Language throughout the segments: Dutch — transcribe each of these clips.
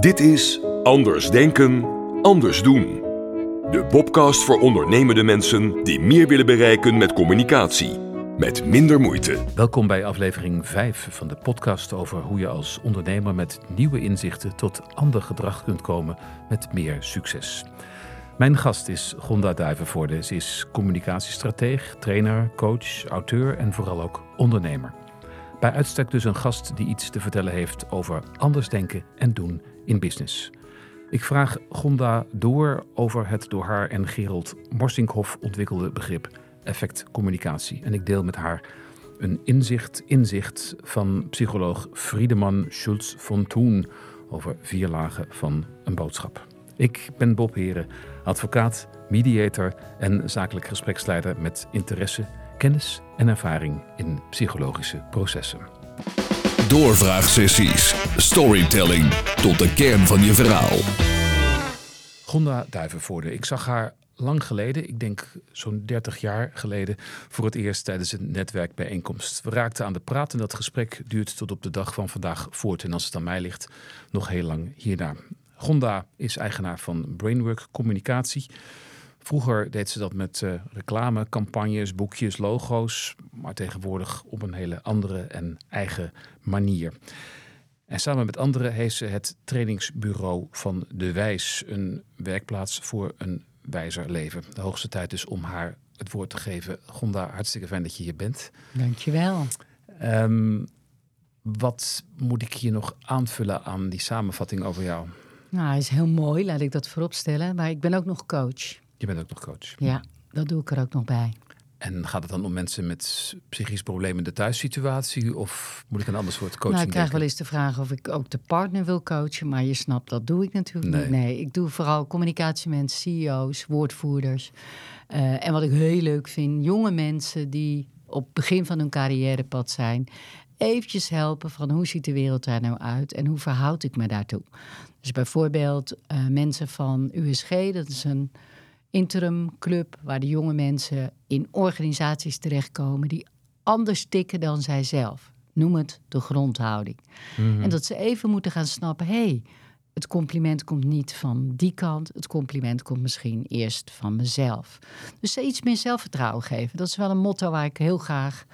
Dit is Anders Denken, Anders Doen. De podcast voor ondernemende mensen die meer willen bereiken met communicatie. Met minder moeite. Welkom bij aflevering 5 van de podcast over hoe je als ondernemer met nieuwe inzichten tot ander gedrag kunt komen met meer succes. Mijn gast is Gonda Duivenvoorde. Ze is communicatiestrateeg, trainer, coach, auteur en vooral ook ondernemer. Bij uitstek dus een gast die iets te vertellen heeft over anders denken en doen in business. Ik vraag Gonda door over het door haar en Gerald Morsinkhoff ontwikkelde begrip effectcommunicatie. En ik deel met haar een inzicht, inzicht van psycholoog Friedemann Schulz von Thun over vier lagen van een boodschap. Ik ben Bob Heren, advocaat, mediator en zakelijk gespreksleider met interesse, kennis en ervaring in psychologische processen. Doorvraagsessies, storytelling tot de kern van je verhaal. Gonda Duivenvoorde, ik zag haar lang geleden, ik denk zo'n 30 jaar geleden, voor het eerst tijdens een netwerkbijeenkomst. We raakten aan de praat en dat gesprek duurt tot op de dag van vandaag voort. En als het aan mij ligt, nog heel lang hierna. Gonda is eigenaar van Brainwork Communicatie. Vroeger deed ze dat met uh, reclame, campagnes, boekjes, logo's, maar tegenwoordig op een hele andere en eigen manier. En samen met anderen heeft ze het trainingsbureau van De Wijs, een werkplaats voor een wijzer leven. De hoogste tijd is om haar het woord te geven. Gonda, hartstikke fijn dat je hier bent. Dankjewel. Um, wat moet ik hier nog aanvullen aan die samenvatting over jou? Nou, is heel mooi, laat ik dat vooropstellen. Maar ik ben ook nog coach. Je bent ook nog coach. Ja, dat doe ik er ook nog bij. En gaat het dan om mensen met psychische problemen in de thuissituatie? Of moet ik een ander soort coaching Nou, ik krijg denken? wel eens de vraag of ik ook de partner wil coachen. Maar je snapt, dat doe ik natuurlijk Nee. niet. Nee, ik doe vooral communicatie met CEO's, woordvoerders. Eh, en wat ik heel leuk vind, jonge mensen die op het begin van hun carrièrepad zijn. Eventjes helpen van hoe ziet de wereld daar nou uit en hoe verhoud ik me daartoe. Dus bijvoorbeeld eh, mensen van USG, dat is een interim club waar de jonge mensen in organisaties terechtkomen die anders tikken dan zijzelf. Noem het de grondhouding. En dat ze even moeten gaan snappen: hé, hey, het compliment komt niet van die kant, het compliment komt misschien eerst van mezelf. Dus ze iets meer zelfvertrouwen geven. Dat is wel een motto waar ik heel graag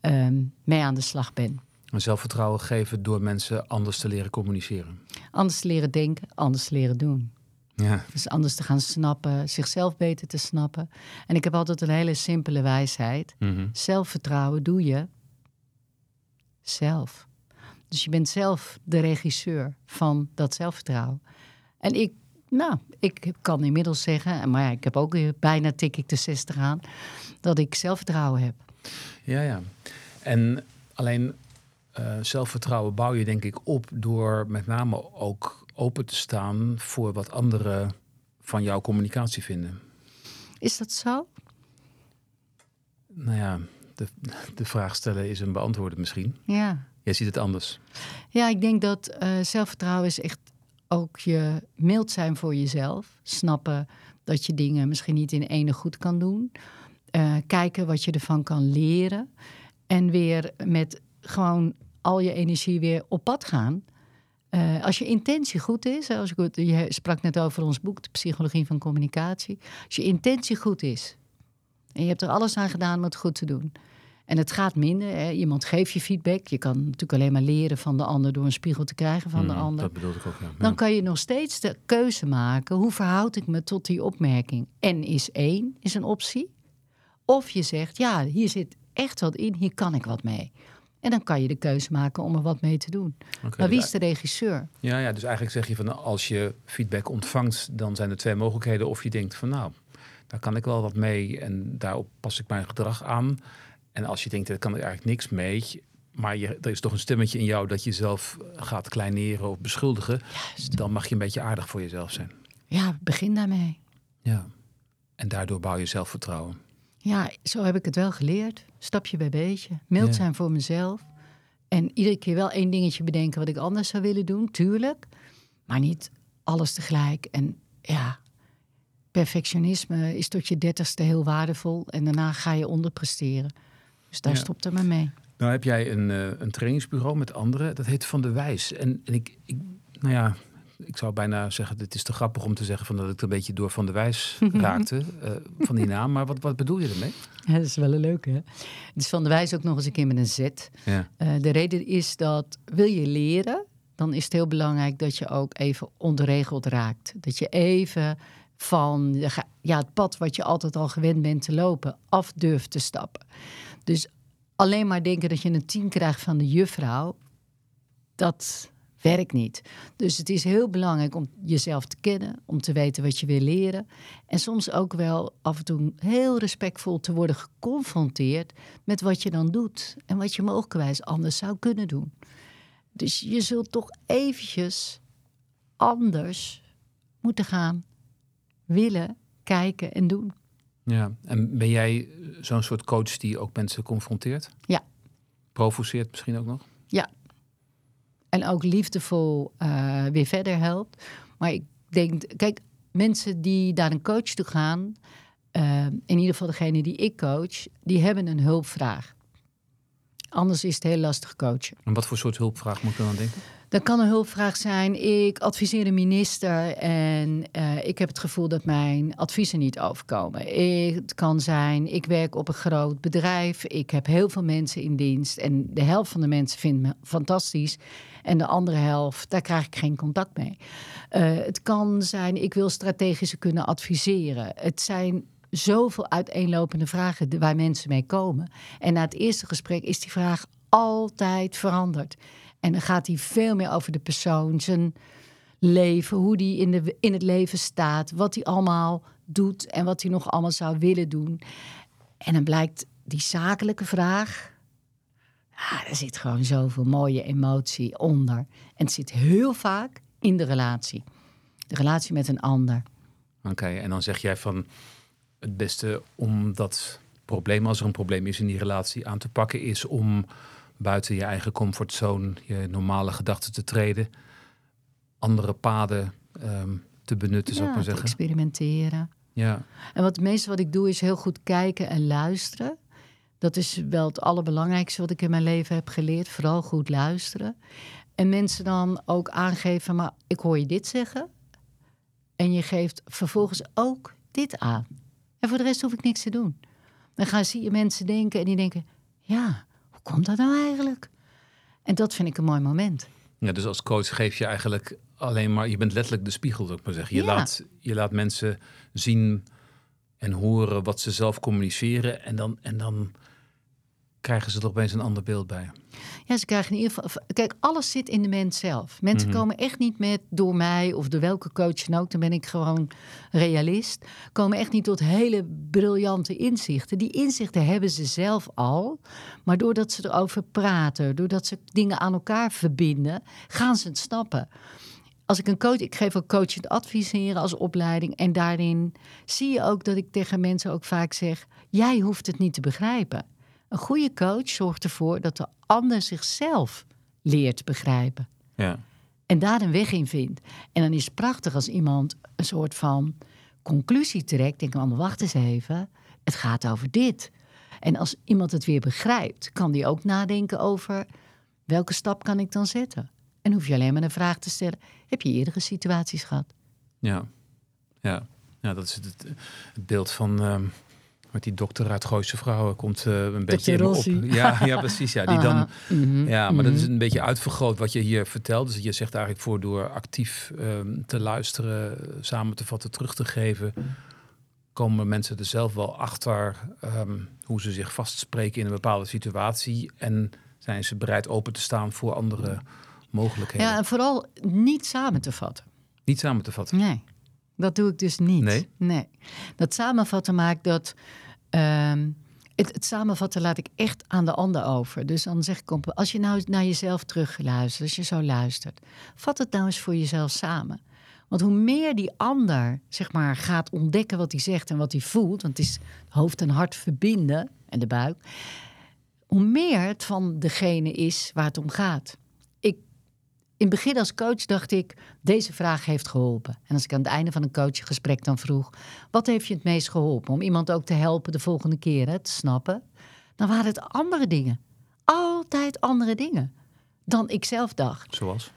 ehm, mee aan de slag ben. Zelfvertrouwen geven door mensen anders te leren communiceren. Anders te leren denken, anders te leren doen. Ja. Dus anders te gaan snappen, zichzelf beter te snappen. En ik heb altijd een hele simpele wijsheid. Mhm. Zelfvertrouwen doe je zelf. Dus je bent zelf de regisseur van dat zelfvertrouwen. En ik, nou, ik kan inmiddels zeggen, maar ja, ik heb ook bijna tik ik de 60 aan, dat ik zelfvertrouwen heb. Ja, ja. En alleen eh, zelfvertrouwen bouw je denk ik op door met name ook open te staan voor wat anderen van jouw communicatie vinden. Is dat zo? Nou ja, de, de vraag stellen is een beantwoorden misschien. Ja. Jij ziet het anders. Ja, ik denk dat eh, zelfvertrouwen is echt ook je mild zijn voor jezelf. Snappen dat je dingen misschien niet in ene goed kan doen. Eh, kijken wat je ervan kan leren. En weer met gewoon al je energie weer op pad gaan. Eh, als je intentie goed is, als ik, het- je sprak net over ons boek, De Psychologie van Communicatie. Als je intentie goed is en je hebt er alles aan gedaan om het goed te doen. En het gaat minder. Hè. Iemand geeft je feedback. Je kan natuurlijk alleen maar leren van de ander door een spiegel te krijgen van de Mhm, ander. Dat bedoelde ik ook, ja. Dan kan je nog steeds de keuze maken. Hoe verhoud ik me tot die opmerking? En is één is een optie. Of je zegt, ja, hier zit echt wat in. Hier kan ik wat mee. En dan kan je de keuze maken om er wat mee te doen. Maar wie dus is de regisseur? Ja, ja, dus eigenlijk zeg je van als je feedback ontvangt, dan zijn er twee mogelijkheden. Of je denkt van nou, daar kan ik wel wat mee en daarop pas ik mijn gedrag aan. En als je denkt, daar kan ik eigenlijk niks mee, maar je, er is toch een stemmetje in jou dat je zelf gaat kleineren of beschuldigen, dan mag je een beetje aardig voor jezelf zijn. Ja, begin daarmee. Ja. En daardoor bouw je zelfvertrouwen. Ja, zo heb ik het wel geleerd. Stapje bij beetje. Mild Ja. zijn voor mezelf. En iedere keer wel één dingetje bedenken wat ik anders zou willen doen, tuurlijk. Maar niet alles tegelijk. En ja, perfectionisme is tot je dertigste heel waardevol. En daarna ga je onderpresteren. Dus daar Ja. stopt er maar mee. Nou heb jij een, eh, een trainingsbureau met anderen. Dat heet Van de Wijs. En, en ik, ik, nou ja, ik zou bijna zeggen, het is te grappig om te zeggen van dat ik er een beetje door Van de Wijs raakte. eh, van die naam. Maar wat, wat bedoel je ermee? Ja, dat is wel een leuke. Hè? Het is van de wijs ook nog eens een keer met een Z. Ja. Eh, de reden is dat wil je leren, dan is het heel belangrijk dat je ook even onderregeld raakt. Dat je even van de ja, het pad wat je altijd al gewend bent te lopen, af durft te stappen. Dus alleen maar denken dat je een tien krijgt van de juffrouw, dat werkt niet. Dus het is heel belangrijk om jezelf te kennen, om te weten wat je wil leren. En soms ook wel af en toe heel respectvol te worden geconfronteerd met wat je dan doet en wat je mogelijkwijs anders zou kunnen doen. Dus je zult toch eventjes anders moeten gaan willen, kijken en doen. ja. En ben jij zo'n soort coach die ook mensen confronteert? Ja. Provoceert misschien ook nog? Ja. En ook liefdevol eh, weer verder helpt. Maar ik denk, kijk, mensen die naar een coach toe gaan, eh, in ieder geval degene die ik coach, die hebben een hulpvraag. Anders is het heel lastig coachen. En wat voor soort hulpvraag moet ik dan denken? Dan kan een hulpvraag zijn: ik adviseer een minister en eh, ik heb het gevoel dat mijn adviezen niet overkomen. Het kan zijn: ik werk op een groot bedrijf, ik heb heel veel mensen in dienst en de helft van de mensen vindt me fantastisch en de andere helft, daar krijg ik geen contact mee. Eh, het kan zijn: ik wil strategische kunnen adviseren. Het zijn zoveel uiteenlopende vragen de- waar mensen mee komen. En na het eerste gesprek is die vraag altijd veranderd. En dan gaat hij veel meer over de persoon, zijn leven, hoe die in, de, in het leven staat, wat hij allemaal doet en wat hij nog allemaal zou willen doen. En dan blijkt die zakelijke vraag. Ah, er zit gewoon zoveel mooie emotie onder. En het zit heel vaak in de relatie. De relatie met een ander. Oké, en dan zeg jij van het beste om dat probleem, als er een probleem is in die relatie, aan te pakken, is om buiten je eigen comfortzone, je normale gedachten te treden, andere paden ehm, te benutten, zou ik maar zeggen. experimenteren. Ja, En wat het meeste wat ik doe is heel goed kijken en luisteren. Dat is wel het allerbelangrijkste wat ik in mijn leven heb geleerd. Vooral goed luisteren. En mensen dan ook aangeven, maar ik hoor je dit zeggen. En je geeft vervolgens ook dit aan. En voor de rest hoef ik niks te doen. Dan gaan zie je mensen denken en die denken, ja, hoe komt dat nou eigenlijk? En dat vind ik een mooi moment. ja, dus als coach geef je eigenlijk alleen maar, je bent letterlijk de spiegel, zou ik maar zeggen. Je, Ja. laat, je laat mensen zien en horen wat ze zelf communiceren en dan, en dan krijgen ze er opeens een ander beeld bij. Ja, ze krijgen in ieder geval. Kijk, alles zit in de mens zelf. Mensen komen echt niet met door mij of door welke coach dan ook. Dan ben ik gewoon realist. Komen echt niet tot hele briljante inzichten. Die inzichten hebben ze zelf al. Maar doordat ze erover praten, doordat ze dingen aan elkaar verbinden, gaan ze het snappen. Als ik een coach, ik geef ook coachend adviseren als opleiding. En daarin zie je ook dat ik tegen mensen ook vaak zeg: jij hoeft het niet te begrijpen. Een goede coach zorgt ervoor dat de ander zichzelf leert begrijpen. Ja. En daar een weg in vindt. En dan is het prachtig als iemand een soort van conclusie trekt. Denk maar wacht eens even. Het gaat over dit. En als iemand het weer begrijpt, kan die ook nadenken over welke stap kan ik dan zetten. En hoef je alleen maar een vraag te stellen. Heb je eerdere situaties gehad? Ja, ja. ja dat is het, het beeld van ehm, met die dokter uit Gooise Vrouwen komt eh, een beetje in op. Ja, ja, precies. Ja, die dan, mhm, ja, maar dat is mhm. een beetje uitvergroot wat je hier vertelt. Dus je zegt eigenlijk voor door actief ehm, te luisteren, samen te vatten, terug te geven, komen mensen er zelf wel achter ehm, hoe ze zich vastspreken in een bepaalde situatie en zijn ze bereid open te staan voor andere mogelijkheden. Ja, en vooral niet samen te vatten. Niet samen te vatten. Nee, dat doe ik dus niet. Nee? Dat samenvatten maakt dat. ehm, het, het samenvatten laat ik echt aan de ander over. Dus dan zeg ik, als je nou naar jezelf terugluistert, als je zo luistert, vat het nou eens voor jezelf samen. Want hoe meer die ander zeg maar, gaat ontdekken wat hij zegt en wat hij voelt, want het is hoofd en hart verbinden en de buik, hoe meer het van degene is waar het om gaat. In het begin als coach dacht ik, deze vraag heeft geholpen. En als ik aan het einde van een coachgesprek dan vroeg, wat heeft je het meest geholpen? Om iemand ook te helpen de volgende keer hè, te snappen. Dan waren het andere dingen. Altijd andere dingen dan ik zelf dacht. Zoals?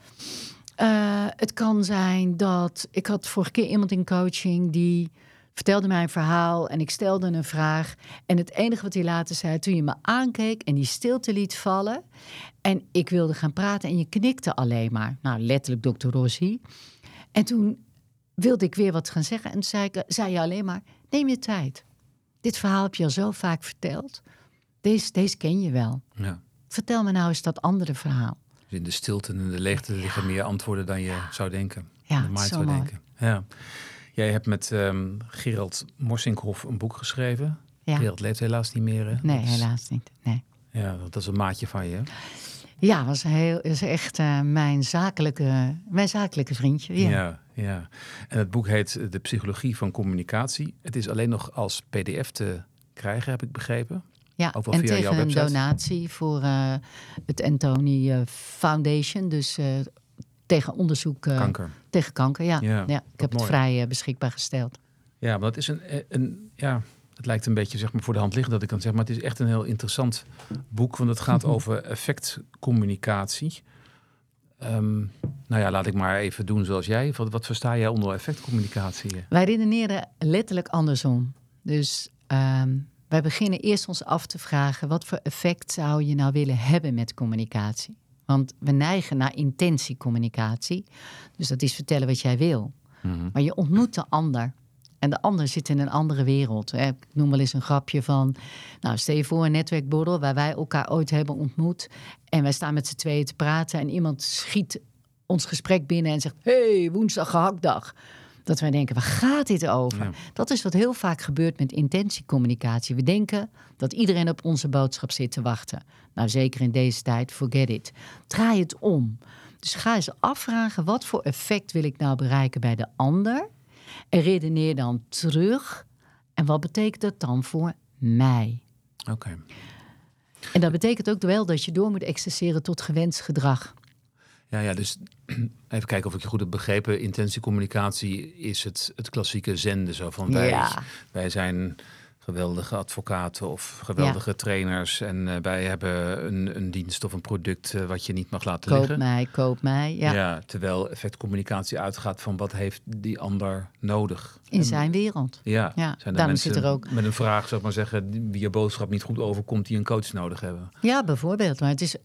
Uh, het kan zijn dat ik had vorige keer iemand in coaching die vertelde mij een verhaal en ik stelde een vraag. En het enige wat hij later zei, toen je me aankeek en die stilte liet vallen. En ik wilde gaan praten en je knikte alleen maar. Nou, letterlijk dokter Rossi. En toen wilde ik weer wat gaan zeggen. En zei, ik, zei je alleen maar, neem je tijd. Dit verhaal heb je al zo vaak verteld. Deze, deze ken je wel. Ja. Vertel me nou eens dat andere verhaal. Dus in de stilte en de leegte liggen meer antwoorden dan je zou denken. Ja, zo zou mooi. denken. Ja. Jij hebt met um, Gerald Morsinkhoff een boek geschreven. Ja. Gerald leeft helaas niet meer. Hè? Nee, helaas niet. Nee. Ja, dat is een maatje van je. Ja, was heel, is echt uh, mijn, zakelijke, mijn zakelijke vriendje. Ja. ja. Ja, En het boek heet De Psychologie van Communicatie. Het is alleen nog als PDF te krijgen, heb ik begrepen. Ja, Ook en via tegen jouw een donatie voor uh, het Anthony uh, Foundation. Dus tegen onderzoek kanker. tegen kanker. Ja, ja, ik heb het vrij beschikbaar gesteld. Ja, maar het is een, een ja, het lijkt een beetje zeg maar, voor de hand liggen dat ik kan zeggen, maar het is echt een heel interessant boek, want het gaat mhm. over effectcommunicatie. Um, nou ja, laat ik maar even doen zoals jij. Wat, wat versta jij onder effectcommunicatie? Wij redeneren letterlijk andersom. Dus um, wij beginnen eerst ons af te vragen: wat voor effect zou je nou willen hebben met communicatie? Want we neigen naar intentiecommunicatie. Dus dat is vertellen wat jij wil. Mhm. Maar je ontmoet de ander. En de ander zit in een andere wereld. Ik noem wel eens een grapje van... Nou, stel je voor een netwerkborrel waar wij elkaar ooit hebben ontmoet. En wij staan met z'n tweeën te praten en iemand schiet ons gesprek binnen en zegt... hey, woensdag gehaktdag. Dat wij denken, waar gaat dit over? Dat is wat heel vaak gebeurt met intentiecommunicatie. We denken dat iedereen op onze boodschap zit te wachten. Nou, zeker in deze tijd, forget it. Draai het om. Dus ga eens afvragen, wat voor effect wil ik nou bereiken bij de ander? En redeneer dan terug. En wat betekent dat dan voor mij? Oké. En dat betekent ook wel dat je door moet excesseren tot gewenst gedrag. Ja, ja, dus even kijken of ik je goed heb begrepen. Intentiecommunicatie is het, het klassieke zenden. Zo van wij, wij zijn geweldige advocaten of geweldige trainers. En uh, wij hebben een, een dienst of een product uh, wat je niet mag laten koop liggen. Koop mij, koop mij. Ja. ja, terwijl effectcommunicatie uitgaat van wat heeft die ander nodig. In zijn wereld. Ja, ja. zijn er mensen zit er ook... met een vraag, zeg maar zeggen, wie je boodschap niet goed overkomt, die een coach nodig hebben. Ja, bijvoorbeeld. Maar het is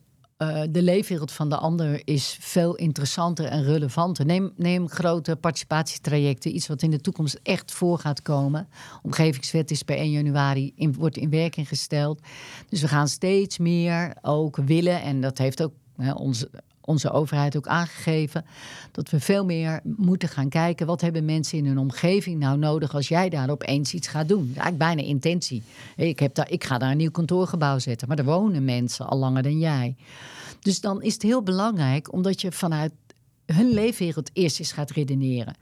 uh, de leefwereld van de ander is veel interessanter en relevanter. Neem, neem grote participatietrajecten, iets wat in de toekomst echt voor gaat komen. Omgevingswet is per 1 januari in, wordt in werking gesteld. Dus we gaan steeds meer ook willen, en dat heeft ook hè, onze, onze overheid ook aangegeven, dat we veel meer moeten gaan kijken wat hebben mensen in hun omgeving nou nodig als jij daar opeens iets gaat doen. Eigenlijk bijna intentie. Ik, heb daar, ik ga daar een nieuw kantoorgebouw zetten, maar er wonen mensen al langer dan jij. Dus dan is het heel belangrijk omdat je vanuit hun leefwereld eerst eens gaat redeneren.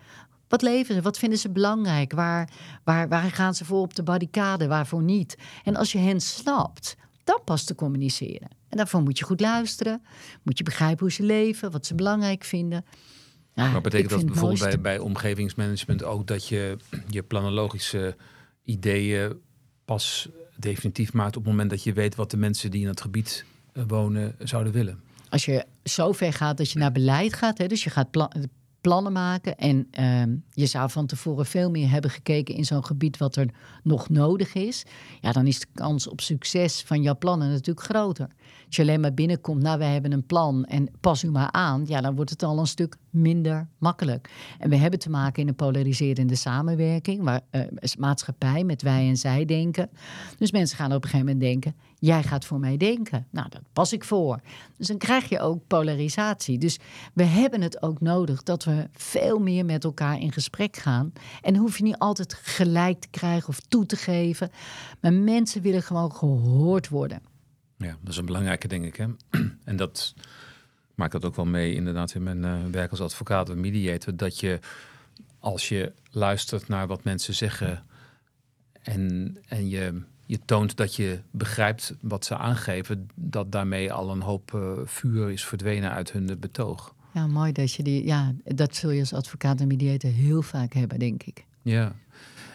Wat leven ze? Wat vinden ze belangrijk? Waar, waar, waar gaan ze voor op de barricade? Waarvoor niet? En als je hen snapt, dan pas te communiceren. En daarvoor moet je goed luisteren. Moet je begrijpen hoe ze leven, wat ze belangrijk vinden. Ja, maar betekent dat bijvoorbeeld bij, bij omgevingsmanagement ook dat je je planologische ideeën pas definitief maakt op het moment dat je weet wat de mensen die in het gebied eh, wonen zouden willen? Als je zo ver gaat dat je naar beleid gaat, hè, dus je gaat plannen maken. En ehm, je zou van tevoren veel meer hebben gekeken in zo'n gebied wat er nog nodig is. Ja, dan is de kans op succes van jouw plannen natuurlijk groter. Als je alleen maar binnenkomt, nou wij hebben een plan en pas u maar aan. Ja, dan wordt het al een stuk minder makkelijk. En we hebben te maken in een polariserende samenwerking, waar uh, maatschappij met wij en zij denken. Dus mensen gaan op een gegeven moment denken: jij gaat voor mij denken. Nou, dat pas ik voor. Dus dan krijg je ook polarisatie. Dus we hebben het ook nodig dat we veel meer met elkaar in gesprek gaan. En hoef je niet altijd gelijk te krijgen of toe te geven. Maar mensen willen gewoon gehoord worden. Ja, dat is een belangrijke, denk ik. Hè? En dat maakt dat ook wel mee, inderdaad, in mijn uh, werk als advocaat en mediator. Dat je, als je luistert naar wat mensen zeggen en, en je, je toont dat je begrijpt wat ze aangeven, dat daarmee al een hoop uh, vuur is verdwenen uit hun betoog. ja, mooi dat je die. Ja, dat zul je als advocaat en mediator heel vaak hebben, denk ik. Ja.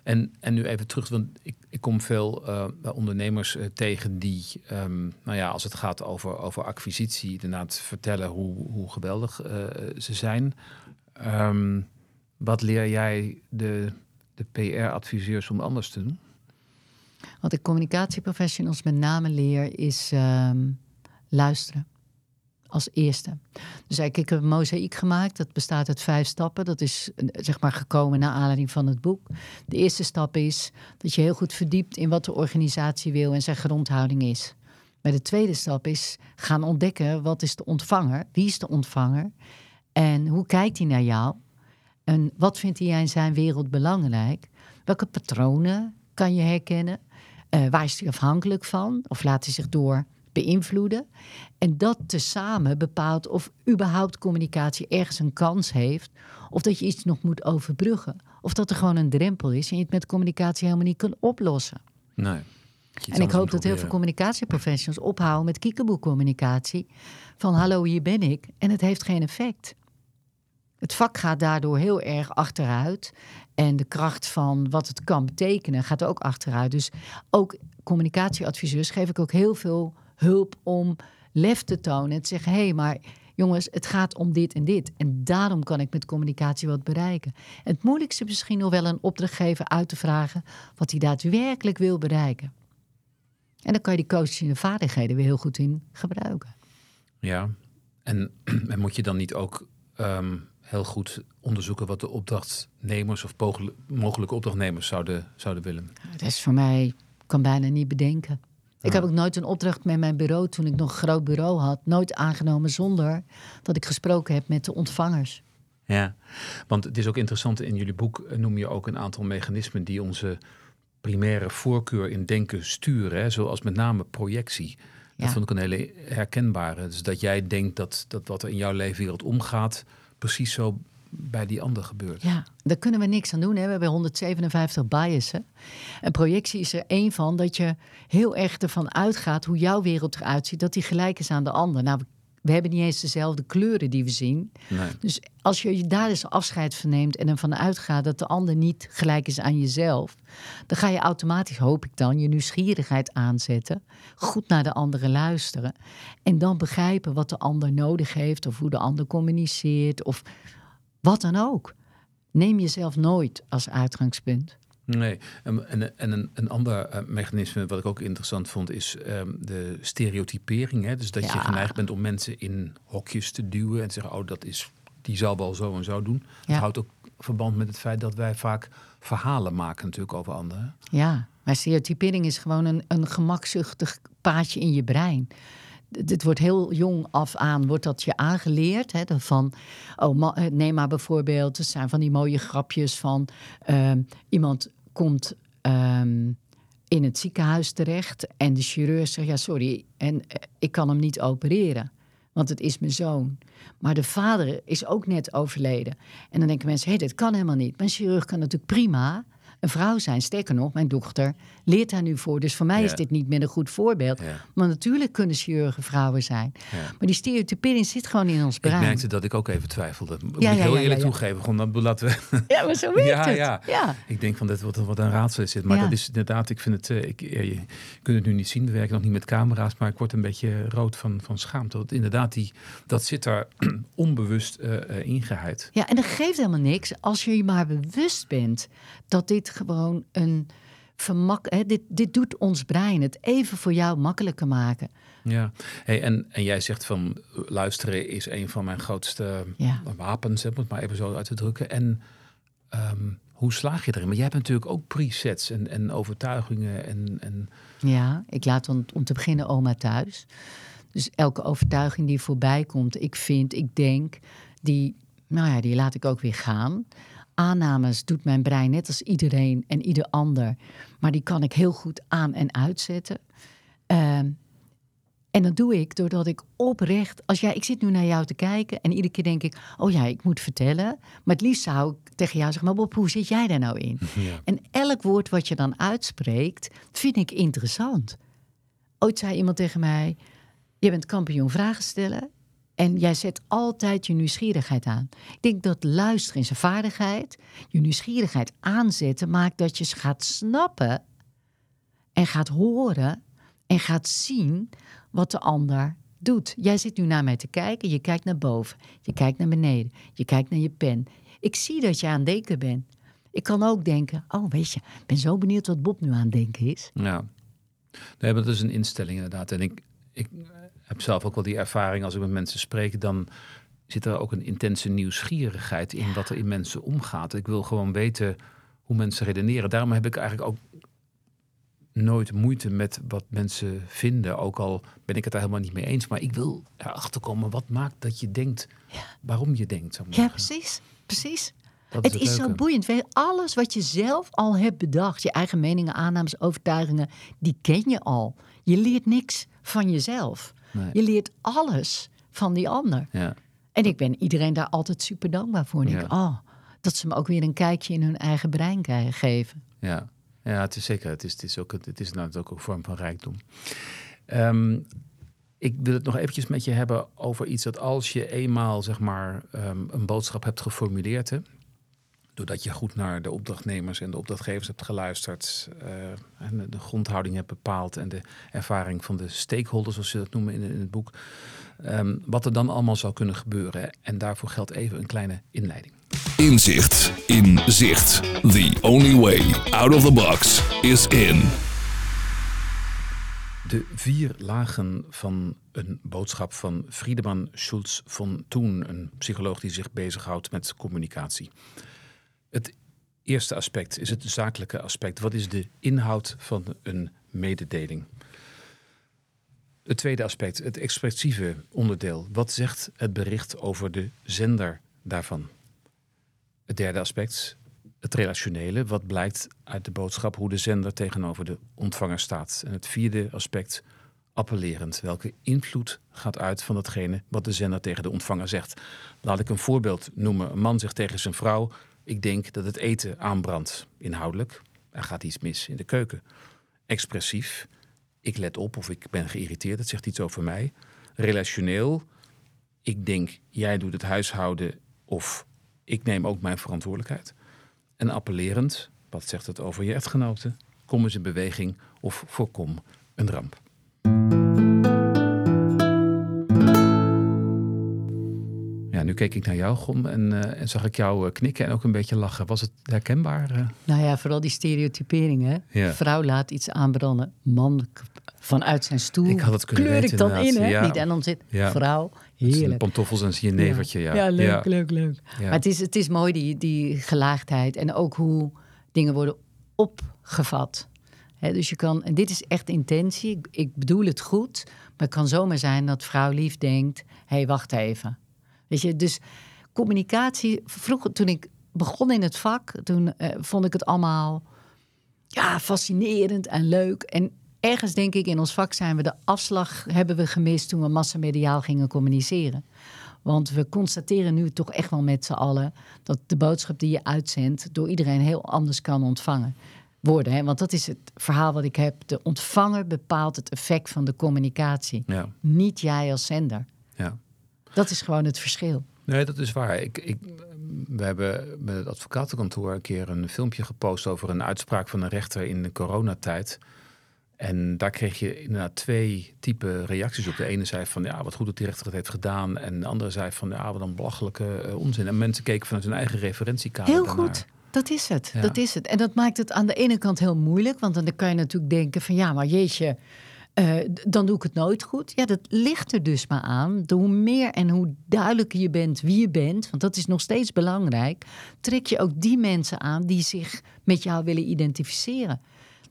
En, en nu even terug, want ik, ik kom veel uh, ondernemers uh, tegen die, um, nou ja, als het gaat over, over acquisitie, inderdaad vertellen hoe, hoe geweldig uh, ze zijn. Um, wat leer jij de, de PR-adviseurs om anders te doen? Wat ik communicatieprofessionals met name leer is um, luisteren als eerste. Dus ik heb een mozaïek gemaakt. Dat bestaat uit vijf stappen. Dat is zeg maar gekomen naar aanleiding van het boek. De eerste stap is dat je heel goed verdiept in wat de organisatie wil en zijn grondhouding is. Maar de tweede stap is gaan ontdekken wat is de ontvanger, wie is de ontvanger en hoe kijkt hij naar jou en wat vindt hij in zijn wereld belangrijk. Welke patronen kan je herkennen? Uh, waar is hij afhankelijk van? Of laat hij zich door beïnvloeden. En dat tezamen bepaalt of überhaupt communicatie ergens een kans heeft. Of dat je iets nog moet overbruggen. Of dat er gewoon een drempel is en je het met communicatie helemaal niet kunt oplossen. Nee. En ik hoop dat heel veel communicatieprofessionals ophouden met kiekeboekcommunicatie. Van hallo, hier ben ik. En het heeft geen effect. Het vak gaat daardoor heel erg achteruit. En de kracht van wat het kan betekenen gaat ook achteruit. Dus ook communicatieadviseurs geef ik ook heel veel hulp om lef te tonen. En te zeggen: hé, hey, maar jongens, het gaat om dit en dit. En daarom kan ik met communicatie wat bereiken. het moeilijkste misschien nog wel een opdrachtgever uit te vragen wat hij daadwerkelijk wil bereiken. En dan kan je die coaching vaardigheden weer heel goed in gebruiken. Ja, en, en moet je dan niet ook ehm, heel goed onderzoeken wat de opdrachtnemers of mogelijke opdrachtnemers zouden, zouden willen? Dat is voor mij, kan bijna niet bedenken. Ik heb ook nooit een opdracht met mijn bureau, toen ik nog een groot bureau had, nooit aangenomen zonder dat ik gesproken heb met de ontvangers. Ja, want het is ook interessant, in jullie boek noem je ook een aantal mechanismen die onze primaire voorkeur in denken sturen, hè? zoals met name projectie. Dat vond ik een hele herkenbare. Dus dat jij denkt dat, dat wat er in jouw leefwereld omgaat, precies zo bij die ander gebeurt. Ja, daar kunnen we niks aan doen. Hè. We hebben 157 biasen. En projectie is er één van dat je heel erg ervan uitgaat hoe jouw wereld eruit ziet, dat die gelijk is aan de ander. Nou, we hebben niet eens dezelfde kleuren die we zien. Nee. Dus als je daar eens afscheid van neemt en ervan uitgaat dat de ander niet gelijk is aan jezelf, dan ga je automatisch, hoop ik dan, je nieuwsgierigheid aanzetten, goed naar de anderen luisteren en dan begrijpen wat de ander nodig heeft of hoe de ander communiceert of wat dan ook. Neem jezelf nooit als uitgangspunt. Nee, en, en, en een, ander uh, mechanisme wat ik ook interessant vond is um, de stereotypering. Hè? Dus dat je geneigd bent om mensen in hokjes te duwen en te zeggen, oh dat is, die zal wel zo en zo doen. Ja. Dat houdt ook verband met het feit dat wij vaak verhalen maken natuurlijk over anderen. Ja, maar stereotypering is gewoon een, een gemakzuchtig paadje in je brein dit wordt heel jong af aan, wordt dat je aangeleerd. Hè, van, oh, eh, neem maar bijvoorbeeld, er zijn van die mooie grapjes van ehm, iemand komt ehm, in het ziekenhuis terecht en de chirurg zegt, ja sorry, en eh, ik kan hem niet opereren. Want het is mijn zoon. Maar de vader is ook net overleden. En dan denken mensen, hé, hey, dit kan helemaal niet. Mijn chirurg kan natuurlijk prima een vrouw zijn. Sterker nog, mijn dochter leert daar nu voor. Dus voor mij is dit niet meer een goed voorbeeld. Maar natuurlijk kunnen chirurgen vrouwen zijn. Maar die stereotypering zit gewoon in ons brein. Ik merkte dat ik ook even twijfelde. Moet ik heel eerlijk toegeven. Gewoon, dan laten we... Ja, maar zo werkt het. Ja. ja. Ik denk van, dit wat, wat een raadsel dit. Maar dat is inderdaad, ik vind het... Uh, ik, je kunt het nu niet zien. We werken nog niet met camera's. Maar ik word een beetje rood van, van schaamte. Want inderdaad, die, dat zit daar onbewust uh, ingeheid. Ja, en dat geeft helemaal niks als je je maar bewust bent dat dit gewoon een vermak. Hè, dit, dit doet ons brein het even voor jou makkelijker maken. Ja, hey, en, en jij zegt van luisteren is een van mijn grootste ja. wapens, om het maar even zo uit te drukken. En ehm, hoe slaag je erin? Maar jij hebt natuurlijk ook presets en, en overtuigingen. En, en... Ja, ik laat om, om te beginnen oma thuis. Dus elke overtuiging die voorbij komt, ik vind, ik denk, die, nou ja, die laat ik ook weer gaan aannames doet mijn brein net als iedereen en ieder ander. Maar die kan ik heel goed aan en uitzetten. Ehm, en dat doe ik doordat ik oprecht, als jij, ik zit nu naar jou te kijken en iedere keer denk ik, oh ja, ik moet vertellen. Maar het liefst zou ik tegen jou zeggen, maar Bob, hoe zit jij daar nou in? En elk woord wat je dan uitspreekt, vind ik interessant. Ooit zei iemand tegen mij, je bent kampioen vragen stellen En jij zet altijd je nieuwsgierigheid aan. Ik denk dat luisteren is een vaardigheid. Je nieuwsgierigheid aanzetten maakt dat je gaat snappen en gaat horen en gaat zien wat de ander doet. Jij zit nu naar mij te kijken, je kijkt naar boven, je kijkt naar beneden, je kijkt naar je pen. Ik zie dat je aan het denken bent. Ik kan ook denken, oh weet je, ik ben zo benieuwd wat Bob nu aan het denken is. Ja, nee, maar dat is een instelling inderdaad. En ik, ik heb zelf ook wel die ervaring als ik met mensen spreek, dan zit er ook een intense nieuwsgierigheid in wat er in mensen omgaat. Ik wil gewoon weten hoe mensen redeneren. Daarom heb ik eigenlijk ook nooit moeite met wat mensen vinden. Ook al ben ik het daar helemaal niet mee eens. Maar ik wil erachter komen wat maakt dat je denkt waarom je denkt. Ja, precies. Precies. het, is zo boeiend. Alles wat je zelf al hebt bedacht, je eigen meningen, aannames, overtuigingen, die ken je al. Je leert niks van jezelf. Je leert alles van die ander. Ja. En ik ben iedereen daar altijd super dankbaar voor. En ik, oh, dat ze me ook weer een kijkje in hun eigen brein geven. Ja. Ja, het is zeker. Het is, het is, ook, het is nou ook een vorm van rijkdom. Ehm, ik wil het nog eventjes met je hebben over iets dat als je eenmaal zeg maar, ehm, een boodschap hebt geformuleerd, hè, doordat je goed naar de opdrachtnemers en de opdrachtgevers hebt geluisterd, uh, en de grondhouding hebt bepaald en de ervaring van de stakeholders, zoals ze dat noemen in, in het boek, um, wat er dan allemaal zou kunnen gebeuren. En daarvoor geldt even een kleine inleiding. Inzicht in zicht. The only way out of the box is in. De vier lagen van een boodschap van Friedemann Schulz von Thun, een psycholoog die zich bezighoudt met communicatie. Het eerste aspect is het zakelijke aspect. Wat is de inhoud van een mededeling? Het tweede aspect, het expressieve onderdeel. Wat zegt het bericht over de zender daarvan? Het derde aspect, het relationele. Wat blijkt uit de boodschap hoe de zender tegenover de ontvanger staat? En het vierde aspect, appellerend. Welke invloed gaat uit van datgene wat de zender tegen de ontvanger zegt? Laat ik een voorbeeld noemen. Een man zegt tegen zijn vrouw: Ik denk dat het eten aanbrandt. Inhoudelijk, er gaat iets mis in de keuken. Expressief, ik let op of ik ben geïrriteerd. Dat zegt iets over mij. Relationeel, ik denk jij doet het huishouden of ik neem ook mijn verantwoordelijkheid. En appellerend, wat zegt het over je echtgenoten? Kom eens in beweging of voorkom een ramp. Nu keek ik naar jou, Gom, en, uh, en zag ik jou uh, knikken en ook een beetje lachen. Was het herkenbaar? Uh? Nou ja, vooral die stereotyperingen. Ja. Vrouw laat iets aanbranden, man vanuit zijn stoel. Ik had het kunnen Kleur weten, ik dan in, hè? Ja. Niet, en dan zit vrouw, heerlijk. pantoffels en zie je nevertje, ja. Ja, leuk, leuk, leuk. Maar het is, het is mooi, die, die gelaagdheid. En ook hoe dingen worden opgevat. dus je kan, en dit is echt intentie, ik, ik, bedoel het goed, maar het kan zomaar zijn dat vrouw lief denkt: hé, hey, wacht even. Weet je, dus communicatie, vroeger toen ik begon in het vak, toen eh, vond ik het allemaal ja, fascinerend en leuk. En ergens denk ik in ons vak zijn we de afslag hebben we gemist toen we massamediaal gingen communiceren. Want we constateren nu toch echt wel met z'n allen dat de boodschap die je uitzendt door iedereen heel anders kan ontvangen worden. Hè? Want dat is het verhaal wat ik heb. De ontvanger bepaalt het effect van de communicatie. Ja. Niet jij als zender. Ja. Dat is gewoon het verschil. Nee, dat is waar. Ik, ik, we hebben met het advocatenkantoor een keer een filmpje gepost over een uitspraak van een rechter in de coronatijd. En daar kreeg je inderdaad twee type reacties op. De ene zei van ja, wat goed dat die rechter het heeft gedaan. En de andere zei van ja, wat een belachelijke uh, onzin. En mensen keken vanuit hun eigen referentiekader. Heel goed. Dat is het. Ja. Dat is het. En dat maakt het aan de ene kant heel moeilijk. Want dan kan je natuurlijk denken van ja, maar jeetje, uh, dan doe ik het nooit goed. Ja, dat ligt er dus maar aan. Hoe meer en hoe duidelijker je bent wie je bent, want dat is nog steeds belangrijk, trek je ook die mensen aan die zich met jou willen identificeren.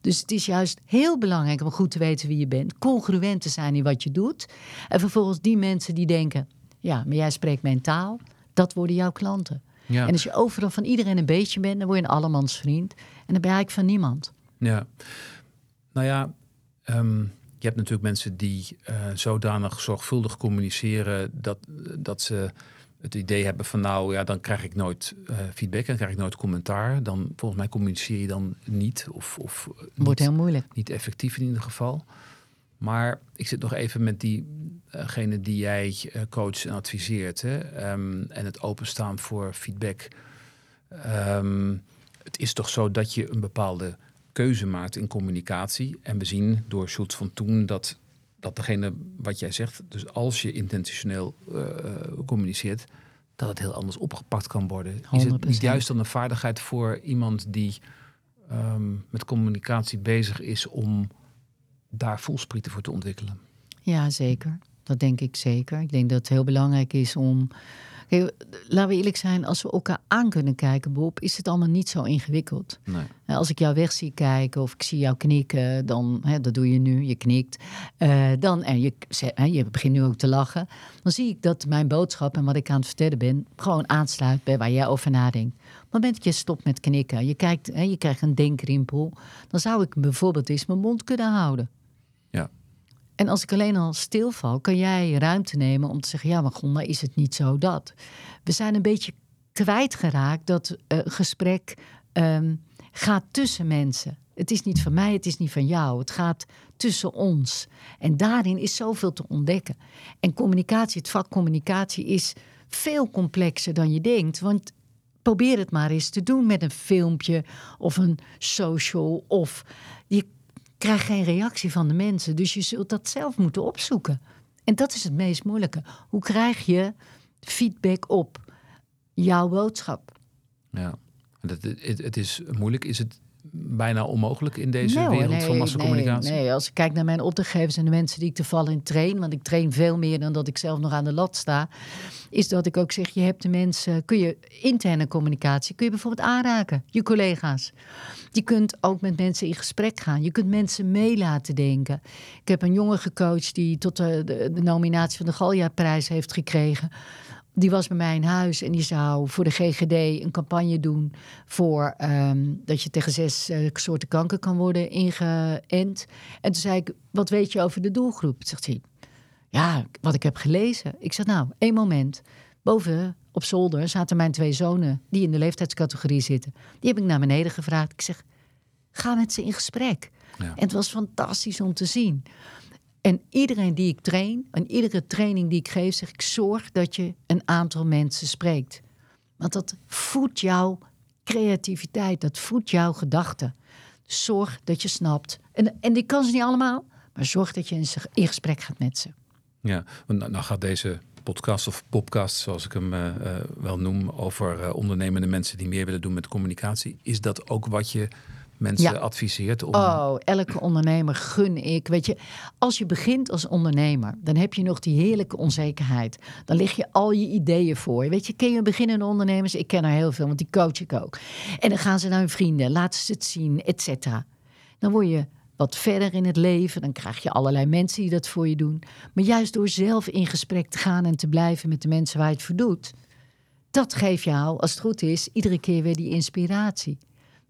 Dus het is juist heel belangrijk om goed te weten wie je bent, congruent te zijn in wat je doet. En vervolgens die mensen die denken: ja, maar jij spreekt mijn taal, dat worden jouw klanten. Ja. En als je overal van iedereen een beetje bent, dan word je een allemans vriend. En dan ben je eigenlijk van niemand. Ja, nou ja. Um je hebt natuurlijk mensen die uh, zodanig zorgvuldig communiceren dat, dat ze het idee hebben van nou ja, dan krijg ik nooit uh, feedback en krijg ik nooit commentaar. Dan volgens mij communiceer je dan niet of, of wordt heel moeilijk. Niet effectief in ieder geval. Maar ik zit nog even met diegene die jij coacht en adviseert. Hè? Ehm, en het openstaan voor feedback. Ehm, het is toch zo dat je een bepaalde keuze maakt in communicatie. En we zien door Schultz van Toen dat, dat degene wat jij zegt, dus als je intentioneel uh, communiceert, dat het heel anders opgepakt kan worden. 100%. Is het niet juist dan een vaardigheid voor iemand die um, met communicatie bezig is om daar voelsprieten voor te ontwikkelen? Ja, zeker. Dat denk ik zeker. Ik denk dat het heel belangrijk is om laten we eerlijk zijn, als we elkaar aan kunnen kijken, Bob, is het allemaal niet zo ingewikkeld. Nee. Als ik jou weg zie kijken of ik zie jou knikken, dan, hè, dat doe je nu, je knikt. Uh, dan, en je, je begint nu ook te lachen. Dan zie ik dat mijn boodschap en wat ik aan het vertellen ben, gewoon aansluit bij waar jij over nadenkt. Op het moment dat je stopt met knikken, je, kijkt, hè, je krijgt een denkrimpel, dan zou ik bijvoorbeeld eens mijn mond kunnen houden. En als ik alleen al stilval, kan jij ruimte nemen om te zeggen: ja, maar Gonda, is het niet zo dat? We zijn een beetje kwijtgeraakt dat uh, gesprek um, gaat tussen mensen. Het is niet van mij, het is niet van jou. Het gaat tussen ons. En daarin is zoveel te ontdekken. En communicatie, het vak communicatie, is veel complexer dan je denkt. Want probeer het maar eens te doen met een filmpje of een social. Of je krijg geen reactie van de mensen. Dus je zult dat zelf moeten opzoeken. En dat is het meest moeilijke. Hoe krijg je feedback op jouw boodschap? Ja, het, het, het is moeilijk. Is het bijna onmogelijk in deze wereld van massacommunicatie? Nee, nee, als ik kijk naar mijn opdrachtgevers en de mensen die ik te vallen train, want ik train veel meer dan dat ik zelf nog aan de lat sta, is dat ik ook zeg: je hebt de mensen, kun je interne communicatie, kun je bijvoorbeeld aanraken, je collega's. Je kunt ook met mensen in gesprek gaan. Je kunt mensen mee laten denken. Ik heb een jongen gecoacht die tot de, de, de nominatie van de Galja-prijs heeft gekregen die was bij mij in huis en die zou voor de GGD een campagne doen voor um, dat je tegen zes uh, soorten kanker kan worden ingeënt. En toen zei ik, wat weet je over de doelgroep? Zegt hij, ja, wat ik heb gelezen. Ik zeg, nou, één moment. Boven op zolder zaten mijn twee zonen die in de leeftijdscategorie zitten. Die heb ik naar beneden gevraagd. Ik zeg, ga met ze in gesprek. Ja. En het was fantastisch om te zien. En iedereen die ik train, en iedere training die ik geef, zeg ik: zorg dat je een aantal mensen spreekt. Want dat voedt jouw creativiteit, dat voedt jouw gedachten. Zorg dat je snapt. En, en die kan ze niet allemaal, maar zorg dat je in, gesprek gaat met ze. Ja, want nou, gaat deze podcast of podcast, zoals ik hem uh, wel noem, over uh, ondernemende mensen die meer willen doen met communicatie. Is dat ook wat je mensen adviseert? Om... Oh, elke ondernemer gun ik. Weet je, als je begint als ondernemer, dan heb je nog die heerlijke onzekerheid. Dan lig je al je ideeën voor. Weet je, ken je beginnende ondernemers? Ik ken er heel veel, want die coach ik ook. En dan gaan ze naar hun vrienden, laten ze het zien, et cetera. Dan word je wat verder in het leven. Dan krijg je allerlei mensen die dat voor je doen. Maar juist door zelf in gesprek te gaan en te blijven met de mensen waar je het voor doet. Dat geeft jou, als het goed is, iedere keer weer die inspiratie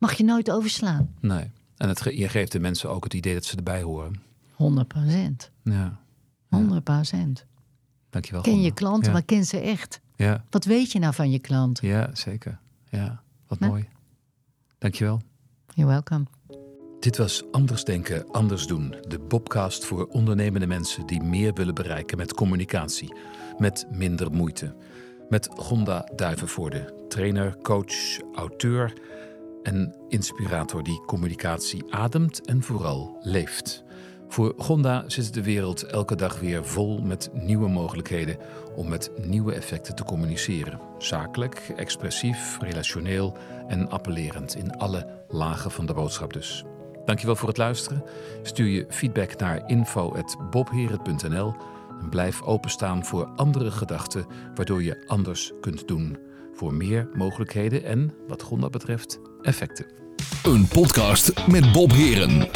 mag je nooit overslaan. Nee. En het, je geeft de mensen ook het idee dat ze erbij horen. 100 procent. Ja. 100 procent. Dankjewel. Ken je klanten, maar ken ze echt. Ja. Wat weet je nou van je klant? Ja, zeker. Ja, wat nou? mooi. Dankjewel. You're welcome. Dit was Anders Denken, Anders Doen. De Bobcast voor ondernemende mensen die meer willen bereiken met communicatie. Met minder moeite. Met Gonda Duivenvoorde, trainer, coach, auteur en inspirator die communicatie ademt en vooral leeft. Voor Gonda zit de wereld elke dag weer vol met nieuwe mogelijkheden om met nieuwe effecten te communiceren. Zakelijk, expressief, relationeel en appellerend in alle lagen van de boodschap dus. Dankjewel voor het luisteren. Stuur je feedback naar info.bobheret.nl en blijf openstaan voor andere gedachten waardoor je anders kunt doen. Voor meer mogelijkheden en, wat Gonda betreft, effecten. Een podcast met Bob Heren.